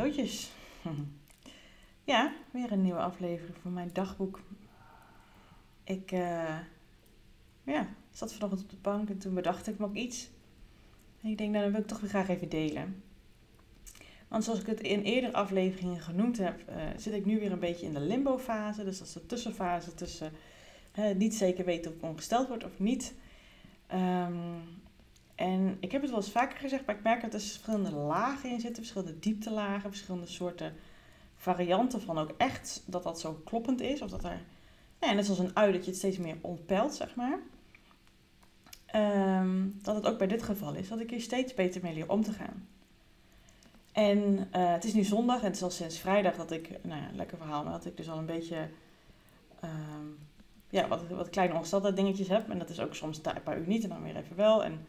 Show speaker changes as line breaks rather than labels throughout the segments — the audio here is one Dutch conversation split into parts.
Cadeautjes. ja, weer een nieuwe aflevering van mijn dagboek. Ik uh, ja, zat vanochtend op de bank en toen bedacht ik me ook iets. En ik denk, nou, dat wil ik toch weer graag even delen. Want zoals ik het in eerdere afleveringen genoemd heb, uh, zit ik nu weer een beetje in de limbo-fase. Dus dat is de tussenfase tussen uh, niet zeker weten of ik ongesteld word of niet. Um, en ik heb het wel eens vaker gezegd, maar ik merk dat er verschillende lagen in zitten, verschillende dieptelagen, verschillende soorten varianten van ook echt dat dat zo kloppend is. Of dat er, ja, net zoals een ui, dat je het steeds meer ontpelt, zeg maar. Um, dat het ook bij dit geval is, dat ik hier steeds beter mee leer om te gaan. En uh, het is nu zondag en het is al sinds vrijdag dat ik, nou ja, lekker verhaal, maar dat ik dus al een beetje, um, ja, wat, wat kleine ongesteldheid dingetjes heb. En dat is ook soms een paar uur niet en dan weer even wel. En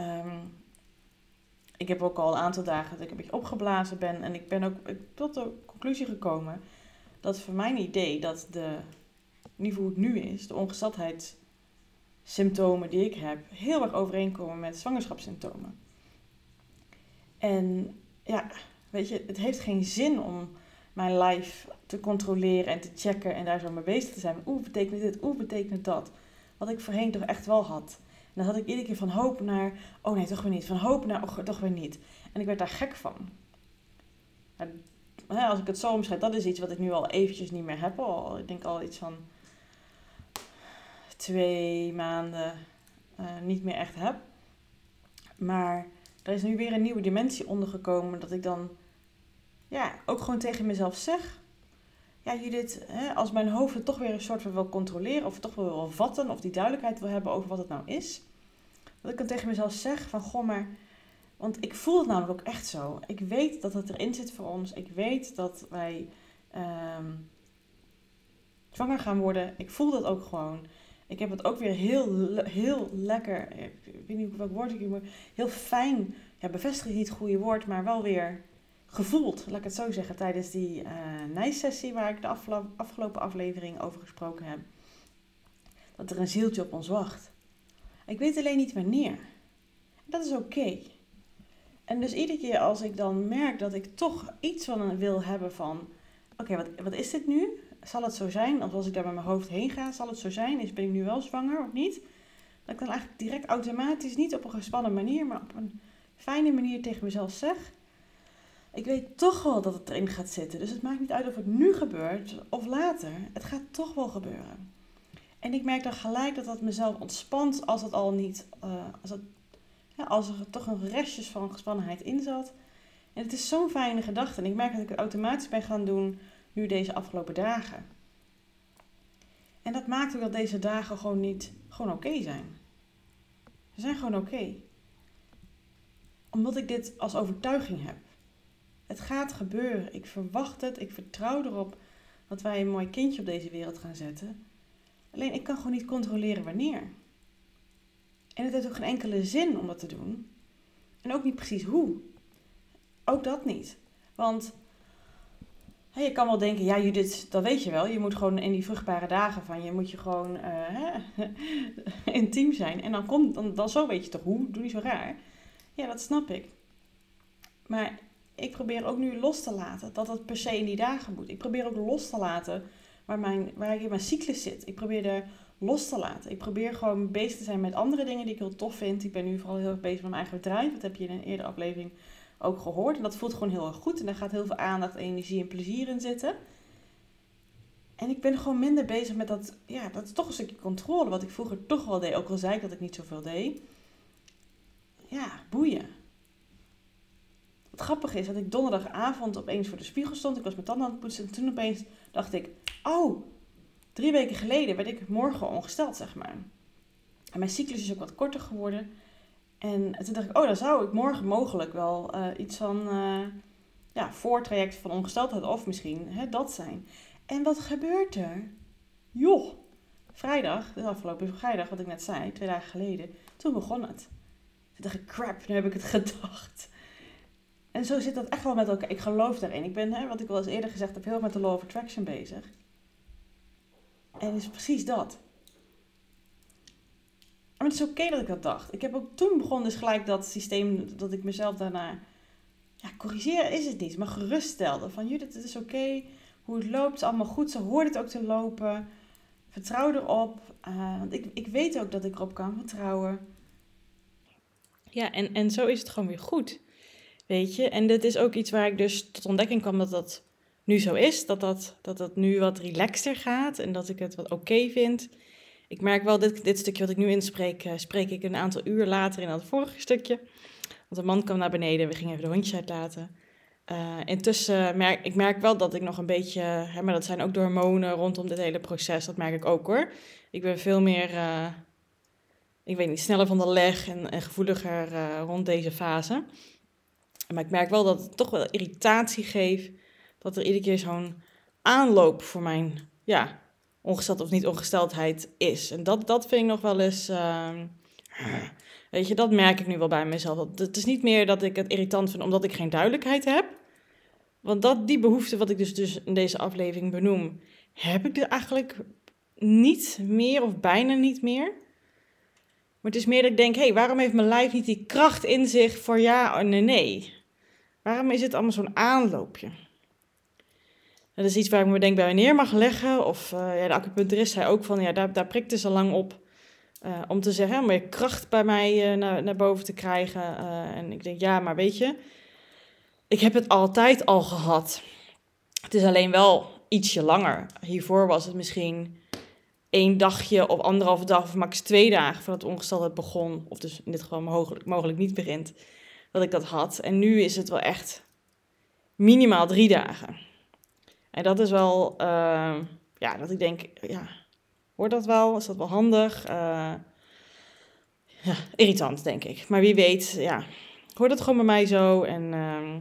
Um, ik heb ook al een aantal dagen dat ik een beetje opgeblazen ben. En ik ben ook tot de conclusie gekomen dat voor mijn idee dat de, het nu is, de ongesteldheidssymptomen die ik heb, heel erg overeenkomen met zwangerschapssymptomen. En ja, weet je, het heeft geen zin om mijn lijf te controleren en te checken en daar zo mee bezig te zijn. Oeh, betekent dit? Oeh, betekent dat? Wat ik voorheen toch echt wel had dan had ik iedere keer van hoop naar, oh nee, toch weer niet. Van hoop naar, oh, toch weer niet. En ik werd daar gek van. Als ik het zo omschrijf, dat is iets wat ik nu al eventjes niet meer heb. Al, ik denk al iets van twee maanden uh, niet meer echt heb. Maar er is nu weer een nieuwe dimensie ondergekomen. Dat ik dan ja, ook gewoon tegen mezelf zeg. Ja, Judith, hè, als mijn hoofd het toch weer een soort van wil controleren. Of toch wel wil vatten. Of die duidelijkheid wil hebben over wat het nou is. Dat ik dan tegen mezelf zeg van, goh, maar... Want ik voel het namelijk ook echt zo. Ik weet dat het erin zit voor ons. Ik weet dat wij um, zwanger gaan worden. Ik voel dat ook gewoon. Ik heb het ook weer heel, heel lekker, ik weet niet welk woord ik hier heel fijn, ja, bevestiging niet het goede woord, maar wel weer gevoeld, laat ik het zo zeggen, tijdens die uh, nijssessie waar ik de afgelopen aflevering over gesproken heb. Dat er een zieltje op ons wacht. Ik weet alleen niet wanneer. Dat is oké. En dus iedere keer als ik dan merk dat ik toch iets van wil hebben van... Oké, wat, wat is dit nu? Zal het zo zijn? Of als ik daar met mijn hoofd heen ga, zal het zo zijn? Is, ben ik nu wel zwanger of niet? Dat ik dan eigenlijk direct automatisch, niet op een gespannen manier, maar op een fijne manier tegen mezelf zeg... Ik weet toch wel dat het erin gaat zitten. Dus het maakt niet uit of het nu gebeurt of later. Het gaat toch wel gebeuren. En ik merk dan gelijk dat dat mezelf ontspant als het al niet, uh, als, het, als er toch nog restjes van gespannenheid in zat. En het is zo'n fijne gedachte. En ik merk dat ik het automatisch ben gaan doen nu deze afgelopen dagen. En dat maakt ook dat deze dagen gewoon niet gewoon oké zijn. Ze zijn gewoon oké. Omdat ik dit als overtuiging heb. Het gaat gebeuren. Ik verwacht het. Ik vertrouw erop dat wij een mooi kindje op deze wereld gaan zetten. Alleen ik kan gewoon niet controleren wanneer. En het heeft ook geen enkele zin om dat te doen. En ook niet precies hoe. Ook dat niet. Want hey, je kan wel denken, ja Judith, dat weet je wel. Je moet gewoon in die vruchtbare dagen van je moet je gewoon uh, intiem zijn. En dan komt, dan, dan zo weet je toch hoe. Doe niet zo raar. Ja, dat snap ik. Maar ik probeer ook nu los te laten dat het per se in die dagen moet. Ik probeer ook los te laten waar, mijn, waar ik in mijn cyclus zit. Ik probeer er los te laten. Ik probeer gewoon bezig te zijn met andere dingen die ik heel tof vind. Ik ben nu vooral heel erg bezig met mijn eigen bedrijf. Dat heb je in een eerdere aflevering ook gehoord. En dat voelt gewoon heel erg goed. En daar gaat heel veel aandacht, energie en plezier in zitten. En ik ben gewoon minder bezig met dat, ja, dat is toch een stukje controle. Wat ik vroeger toch wel deed. Ook al zei ik dat ik niet zoveel deed. Ja, boeien. Wat grappig is dat ik donderdagavond opeens voor de spiegel stond. Ik was mijn tanden aan het poetsen. En toen opeens dacht ik, oh, drie weken geleden werd ik morgen ongesteld, zeg maar. En mijn cyclus is ook wat korter geworden. En toen dacht ik, oh, dan zou ik morgen mogelijk wel uh, iets van uh, ja, voortraject van ongesteldheid of misschien hè, dat zijn. En wat gebeurt er? Joh, vrijdag, de afgelopen vrijdag, wat ik net zei, twee dagen geleden, toen begon het. Toen dacht ik, crap, nu heb ik het gedacht. En zo zit dat echt wel met elkaar. Ik geloof daarin. Ik ben, hè, wat ik al eens eerder gezegd heb, heel met de law of attraction bezig. En is precies dat. Maar het is oké dat ik dat dacht. Ik heb ook toen begonnen dus gelijk dat systeem, dat ik mezelf daarna ja, corrigeren is het niet, maar geruststelde. Van Judith, het is oké, hoe het loopt, is allemaal goed. Ze hoort het ook te lopen. Vertrouw erop. Uh, want ik, ik weet ook dat ik erop kan vertrouwen.
Ja, en, en zo is het gewoon weer goed. Weet je, en dit is ook iets waar ik dus tot ontdekking kwam dat dat nu zo is. Dat dat, dat, dat nu wat relaxter gaat en dat ik het wat oké vind. Ik merk wel, dit, dit stukje wat ik nu inspreek, uh, spreek ik een aantal uur later in dat vorige stukje. Want de man kwam naar beneden, we gingen even de hondjes uitlaten. Uh, intussen merk ik merk wel dat ik nog een beetje, hè, maar dat zijn ook hormonen rondom dit hele proces, dat merk ik ook hoor. Ik ben veel meer, uh, ik weet niet, sneller van de leg en, en gevoeliger rond deze fase. Maar ik merk wel dat het toch wel irritatie geeft, dat er iedere keer zo'n aanloop voor mijn, ja, ongesteld of niet ongesteldheid is. En dat, dat vind ik nog wel eens, ehm, weet je, dat merk ik nu wel bij mezelf. Het is niet meer dat ik het irritant vind omdat ik geen duidelijkheid heb. Want dat, die behoefte wat ik dus, dus in deze aflevering benoem, heb ik er eigenlijk niet meer of bijna niet meer. Maar het is meer dat ik denk, hé, hey, waarom heeft mijn lijf niet die kracht in zich voor ja en nee? Waarom is het allemaal zo'n aanloopje? Dat is iets waar ik me denk bij neer mag leggen. Of uh, ja, de acupuncturist zei ook van, ja, daar, daar prikte ze lang op. Uh, om te zeggen, meer kracht bij mij uh, naar, naar boven te krijgen. en ik denk, ja, maar weet je, ik heb het altijd al gehad. Het is alleen wel ietsje langer. Hiervoor was het misschien één dagje of anderhalve dag of max twee dagen voordat het ongesteldheid begon. Of dus in dit geval mogelijk, mogelijk niet begint. Dat ik dat had. En nu is het wel echt minimaal drie dagen. En dat is wel, uh, ja, dat ik denk, ja, hoort dat wel? Is dat wel handig? Uh, ja, irritant, denk ik. Maar wie weet, ja, hoort het gewoon bij mij zo. En uh,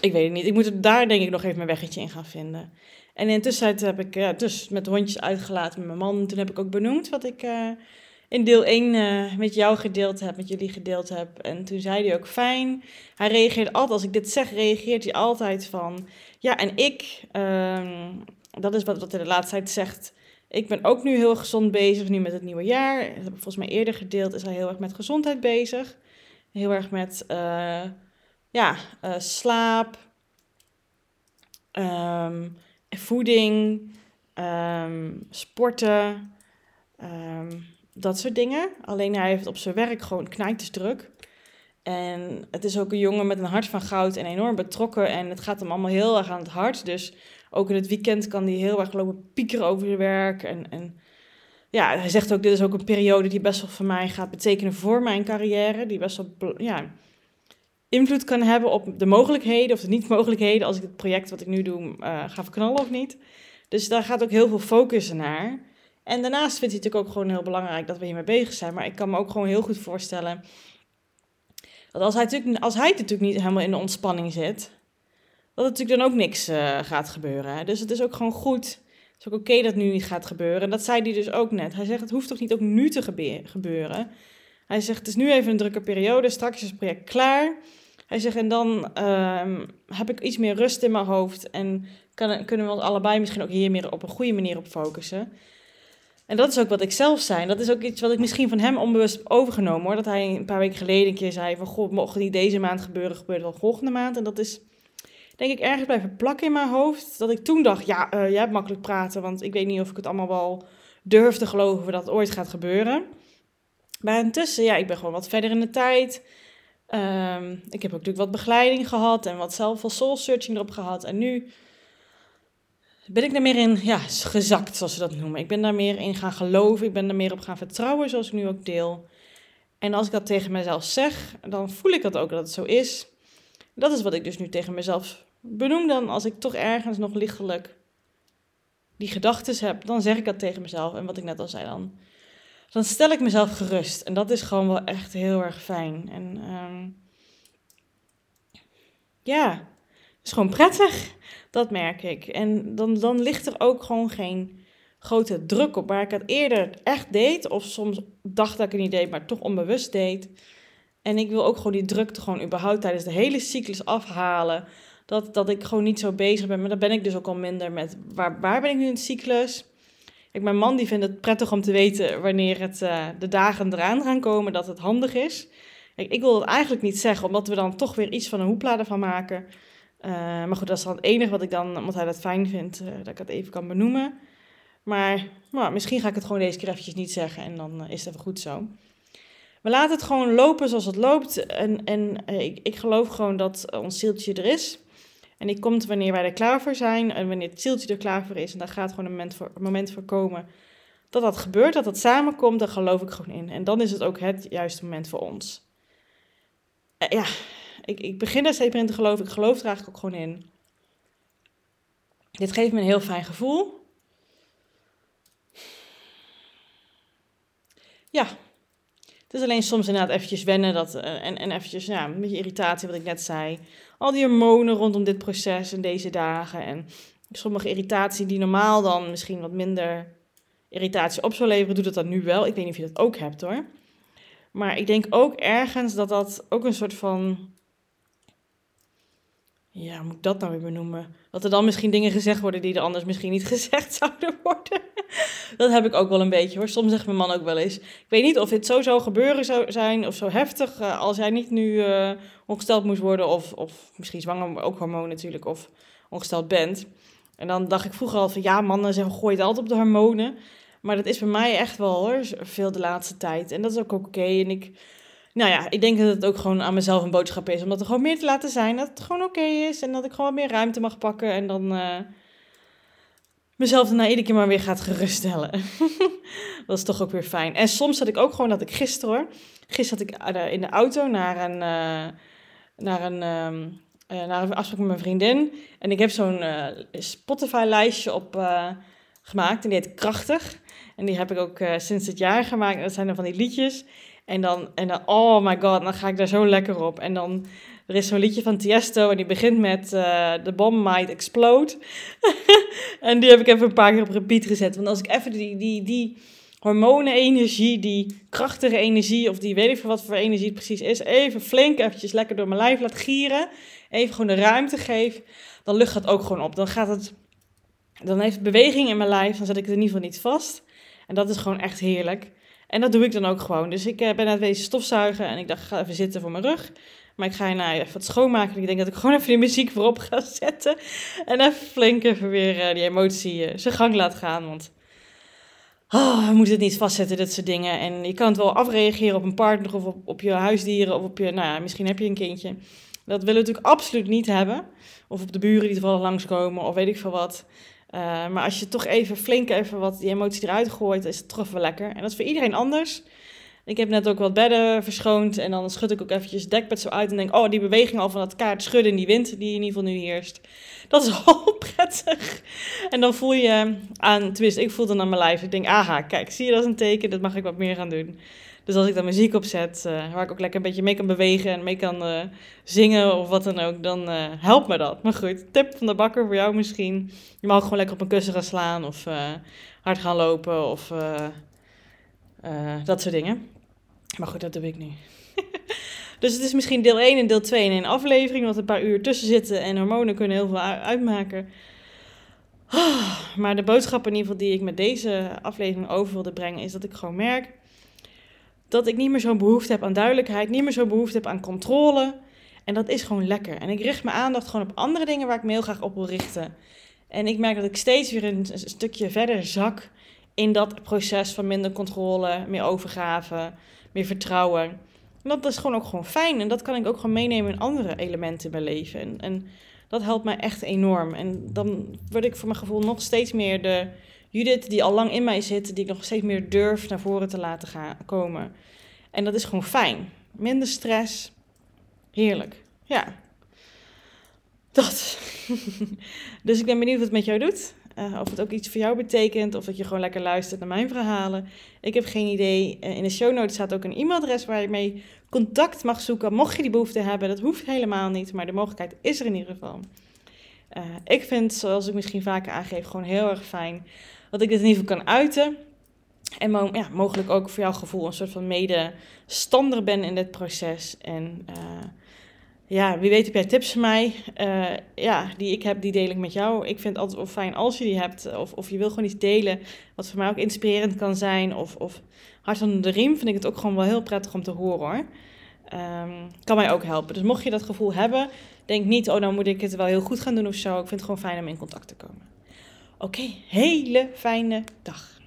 ik weet het niet. Ik moet daar denk ik nog even mijn weggetje in gaan vinden. En intussen heb ik ja, dus met hondjes uitgelaten met mijn man. Toen heb ik ook benoemd wat ik in deel 1 uh, met jou gedeeld heb, met jullie gedeeld heb. En toen zei hij ook fijn. Hij reageert altijd, als ik dit zeg, reageert hij altijd van... Ja, en ik, um, dat is wat, wat de laatste tijd zegt... Ik ben ook nu heel gezond bezig, nu met het nieuwe jaar. Heb volgens mij eerder gedeeld. Is hij heel erg met gezondheid bezig. Heel erg met uh, ja, uh, slaap, um, voeding, um, sporten, dat soort dingen. Alleen hij heeft op zijn werk gewoon knijtersdruk. En het is ook een jongen met een hart van goud en enorm betrokken. En het gaat hem allemaal heel erg aan het hart. Dus ook in het weekend kan hij heel erg lopen piekeren over zijn werk. En, en ja, hij zegt ook, dit is ook een periode die best wel voor mij gaat betekenen voor mijn carrière. Die best wel, ja, invloed kan hebben op de mogelijkheden of de niet-mogelijkheden als ik het project wat ik nu doe uh, ga verknallen of niet. Dus daar gaat ook heel veel focus naar. En daarnaast vindt hij natuurlijk ook gewoon heel belangrijk dat we hiermee bezig zijn. Maar ik kan me ook gewoon heel goed voorstellen dat als hij, natuurlijk, als hij natuurlijk niet helemaal in de ontspanning zit, dat het natuurlijk dan ook niks uh, gaat gebeuren. Hè? Dus het is ook gewoon goed. Het is ook oké dat nu niet gaat gebeuren. En dat zei hij dus ook net. Hij zegt, het hoeft toch niet ook nu te gebeuren. Hij zegt, het is nu even een drukke periode, straks is het project klaar. Hij zegt, en dan um, heb ik iets meer rust in mijn hoofd en kan, kunnen we ons allebei misschien ook hier meer op een goede manier op focussen. En dat is ook wat ik zelf zijn. Dat is ook iets wat ik misschien van hem onbewust heb overgenomen hoor. Dat hij een paar weken geleden een keer zei van, goh, mocht het niet deze maand gebeuren, gebeurt het wel volgende maand. En dat is, denk ik, ergens blijven plakken in mijn hoofd. Dat ik toen dacht, ja, uh, jij hebt makkelijk praten, want ik weet niet of ik het allemaal wel durf te geloven dat het ooit gaat gebeuren. Maar intussen, ja, ik ben gewoon wat verder in de tijd. Um, ik heb ook natuurlijk wat begeleiding gehad en wat zelf wel soul searching erop gehad. En nu ben ik daar meer in ja, gezakt, zoals ze dat noemen. Ik ben daar meer in gaan geloven. Ik ben daar meer op gaan vertrouwen, zoals ik nu ook deel. En als ik dat tegen mezelf zeg, dan voel ik dat ook dat het zo is. Dat is wat ik dus nu tegen mezelf benoem dan. Als ik toch ergens nog lichtelijk die gedachten heb, dan zeg ik dat tegen mezelf. En wat ik net al zei dan dan stel ik mezelf gerust. En dat is gewoon wel echt heel erg fijn. En um, ja, is gewoon prettig. Dat merk ik. En dan, dan ligt er ook gewoon geen grote druk op. Waar ik het eerder echt deed, of soms dacht dat ik het niet deed, maar toch onbewust deed. En ik wil ook gewoon die drukte gewoon überhaupt tijdens de hele cyclus afhalen. Dat, dat ik gewoon niet zo bezig ben. Maar dan ben ik dus ook al minder met waar, waar ben ik nu in de cyclus? Kijk, mijn man die vindt het prettig om te weten wanneer het, uh, de dagen eraan gaan komen, dat het handig is. Ik wil het eigenlijk niet zeggen, omdat we dan toch weer iets van een hoepla ervan maken. Uh, maar goed, dat is dan het enige wat ik dan, omdat hij dat fijn vindt, uh, dat ik het even kan benoemen. Maar nou, misschien ga ik het gewoon deze keer eventjes niet zeggen en dan is het goed zo. We laten het gewoon lopen zoals het loopt. En, en ik, ik geloof gewoon dat ons zieltje er is. En die komt wanneer wij er klaar voor zijn en wanneer het zieltje er klaar voor is. En daar gaat gewoon een moment voor, moment voor komen dat dat gebeurt, dat dat samenkomt, daar geloof ik gewoon in. En dan is het ook het juiste moment voor ons. Ja, ik, ik begin er steeds meer in te geloven. Ik geloof er eigenlijk ook gewoon in. Dit geeft me een heel fijn gevoel. Ja, het is alleen soms inderdaad eventjes wennen dat, uh, en, en eventjes ja, een beetje irritatie wat ik net zei. Al die hormonen rondom dit proces en deze dagen. En sommige irritatie die normaal dan misschien wat minder irritatie op zou leveren, doet het dan nu wel. Ik weet niet of je dat ook hebt hoor. Maar ik denk ook ergens dat dat ook een soort van. Ja, moet ik dat nou weer benoemen? Dat er dan misschien dingen gezegd worden die er anders misschien niet gezegd zouden worden. dat heb ik ook wel een beetje hoor. Soms zegt mijn man ook wel eens. Ik weet niet of dit zo zou gebeuren zou zijn of zo heftig. Uh, als jij niet nu uh, ongesteld moest worden of, of misschien zwanger, ook hormoon natuurlijk, of ongesteld bent. En dan dacht ik vroeger al van ja, mannen zeggen gooi het altijd op de hormonen. Maar dat is bij mij echt wel hoor, veel de laatste tijd. En dat is ook oké. En ik, nou ja, ik denk dat het ook gewoon aan mezelf een boodschap is. Om dat er gewoon meer te laten zijn. Dat het gewoon oké is. En dat ik gewoon wat meer ruimte mag pakken. En dan uh, mezelf daarna iedere keer maar weer gaat geruststellen. dat is toch ook weer fijn. En soms had ik ook gewoon dat ik gisteren hoor. Gisteren had ik uh, in de auto naar een, uh, naar een, um, naar een afspraak met mijn vriendin. En ik heb zo'n Spotify-lijstje op gemaakt. En die heet Krachtig. En die heb ik ook sinds het jaar gemaakt. dat zijn dan van die liedjes. En dan, en dan, oh my god, dan ga ik daar zo lekker op. En dan, er is zo'n liedje van Tiesto en die begint met uh, The Bomb Might Explode. en die heb ik even een paar keer op repeat gezet. Want als ik even die, die, die hormonen-energie, die krachtige energie, of die weet ik veel wat voor energie het precies is, even flink eventjes lekker door mijn lijf laat gieren, even gewoon de ruimte geef, dan lucht het ook gewoon op. Dan gaat het, dan heeft beweging in mijn lijf, dan zet ik het in ieder geval niet vast. En dat is gewoon echt heerlijk. En dat doe ik dan ook gewoon. Dus ik uh, ben net wezen stofzuigen en ik dacht, ga even zitten voor mijn rug. Maar ik ga nou even wat schoonmaken. Ik denk dat ik gewoon even die muziek voorop ga zetten. En even flink even weer uh, die emotie zijn gang laat gaan. Want oh, we moeten het niet vastzetten, dit soort dingen. En je kan het wel afreageren op een partner of op, op je huisdieren. Of op je, nou ja, misschien heb je een kindje. Dat willen we natuurlijk absoluut niet hebben. Of op de buren die toevallig langskomen of weet ik veel wat. Uh, maar als je toch even flink even wat die emotie eruit gooit, is het toch wel lekker. En dat is voor iedereen anders. Ik heb net ook wat bedden verschoond en dan schud ik ook eventjes het dekbed zo uit en denk, oh, die beweging al van dat kaart schudden in die wind die in ieder geval nu heerst. Dat is al prettig. En dan voel je aan, tenminste, ik voel dan aan mijn lijf. Ik denk, aha, kijk, zie je dat is een teken, dat mag ik wat meer gaan doen. Dus als ik dan muziek opzet, uh, waar ik ook lekker een beetje mee kan bewegen en mee kan uh, zingen of wat dan ook, dan uh, helpt me dat. Maar goed, tip van de bakker voor jou misschien. Je mag gewoon lekker op een kussen gaan slaan of hard gaan lopen of dat soort dingen. Maar goed, dat doe ik nu. dus het is misschien deel 1 en deel 2 in een aflevering, want een paar uur tussen zitten en hormonen kunnen heel veel uitmaken. Maar de boodschap in ieder geval die ik met deze aflevering over wilde brengen, is dat ik gewoon merk dat ik niet meer zo'n behoefte heb aan duidelijkheid, niet meer zo'n behoefte heb aan controle. En dat is gewoon lekker. En ik richt mijn aandacht gewoon op andere dingen waar ik me heel graag op wil richten. En ik merk dat ik steeds weer een, stukje verder zak in dat proces van minder controle, meer overgave, meer vertrouwen. En dat is gewoon ook gewoon fijn. En dat kan ik ook gewoon meenemen in andere elementen in mijn leven. En, en dat helpt mij echt enorm. En dan word ik voor mijn gevoel nog steeds meer de Judith die al lang in mij zit, die ik nog steeds meer durf naar voren te laten gaan, komen. En dat is gewoon fijn. Minder stress. Heerlijk. Ja. Dat. dus ik ben benieuwd wat het met jou doet. Uh, of het ook iets voor jou betekent. Of dat je gewoon lekker luistert naar mijn verhalen. Ik heb geen idee. Uh, in de show notes staat ook een e-mailadres waar je mee contact mag zoeken. Mocht je die behoefte hebben. Dat hoeft helemaal niet. Maar de mogelijkheid is er in ieder geval. Uh, ik vind, zoals ik misschien vaker aangeef, gewoon heel erg fijn dat ik dit in ieder geval kan uiten. En ja, mogelijk ook voor jouw gevoel een soort van medestander ben in dit proces. En uh, ja, wie weet heb jij tips voor mij. Uh, ja, die ik heb, die deel ik met jou. Ik vind het altijd wel fijn als je die hebt. Of, of je wil gewoon iets delen wat voor mij ook inspirerend kan zijn. Of, of hart onder de riem vind ik het ook gewoon wel heel prettig om te horen hoor. Ehm, kan mij ook helpen. Dus mocht je dat gevoel hebben, denk niet, oh, nou moet ik het wel heel goed gaan doen of zo. Ik vind het gewoon fijn om in contact te komen. Oké, hele fijne dag.